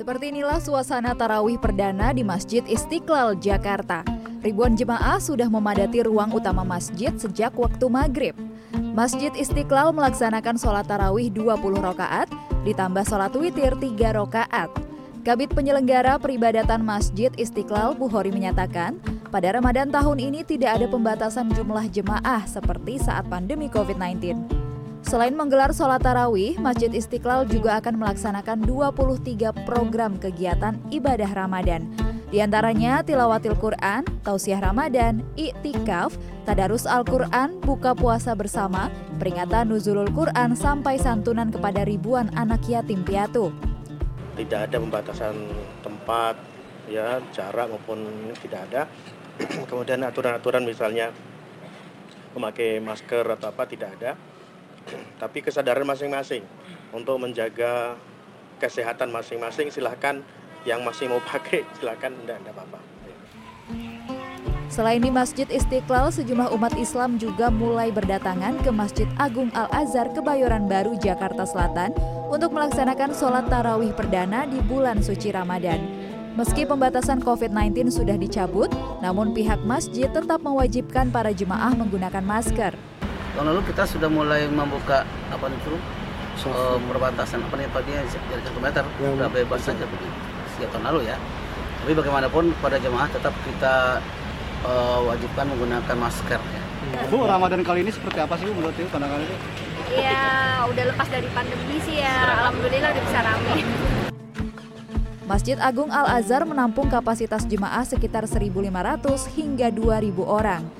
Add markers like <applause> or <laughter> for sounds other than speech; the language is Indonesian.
Seperti inilah suasana tarawih perdana di Masjid Istiqlal, Jakarta. Ribuan jemaah sudah memadati ruang utama masjid sejak waktu maghrib. Masjid Istiqlal melaksanakan sholat tarawih 20 rakaat, ditambah sholat witir 3 rakaat. Kabit penyelenggara peribadatan Masjid Istiqlal Buhori menyatakan, pada Ramadan tahun ini tidak ada pembatasan jumlah jemaah seperti saat pandemi COVID-19. Selain menggelar sholat tarawih, Masjid Istiqlal juga akan melaksanakan 23 program kegiatan ibadah Ramadan. Di antaranya tilawatil Quran, tausiah Ramadan, iktikaf, tadarus Al-Quran, buka puasa bersama, peringatan nuzulul Quran sampai santunan kepada ribuan anak yatim piatu. Tidak ada pembatasan tempat ya jarak maupun tidak ada. <clears throat> Kemudian aturan-aturan misalnya memakai masker atau apa tidak ada tapi kesadaran masing-masing untuk menjaga kesehatan masing-masing silahkan yang masih mau pakai silahkan tidak ada apa-apa Selain di Masjid Istiqlal, sejumlah umat Islam juga mulai berdatangan ke Masjid Agung Al-Azhar Kebayoran Baru, Jakarta Selatan untuk melaksanakan sholat tarawih perdana di bulan suci Ramadan. Meski pembatasan COVID-19 sudah dicabut, namun pihak masjid tetap mewajibkan para jemaah menggunakan masker. Tahun lalu kita sudah mulai membuka apa itu uh, perbatasan apa nih tadi dari satu meter sudah bebas saja begitu sejak tahun lalu ya. Tapi bagaimanapun pada jemaah tetap kita uh, wajibkan menggunakan masker ya. Bu, Ramadan kali ini seperti apa sih Bu menurut Ibu pandangan itu? Ya, udah lepas dari pandemi sih ya. Alhamdulillah udah bisa rame. Masjid Agung Al-Azhar menampung kapasitas jemaah sekitar 1.500 hingga 2.000 orang.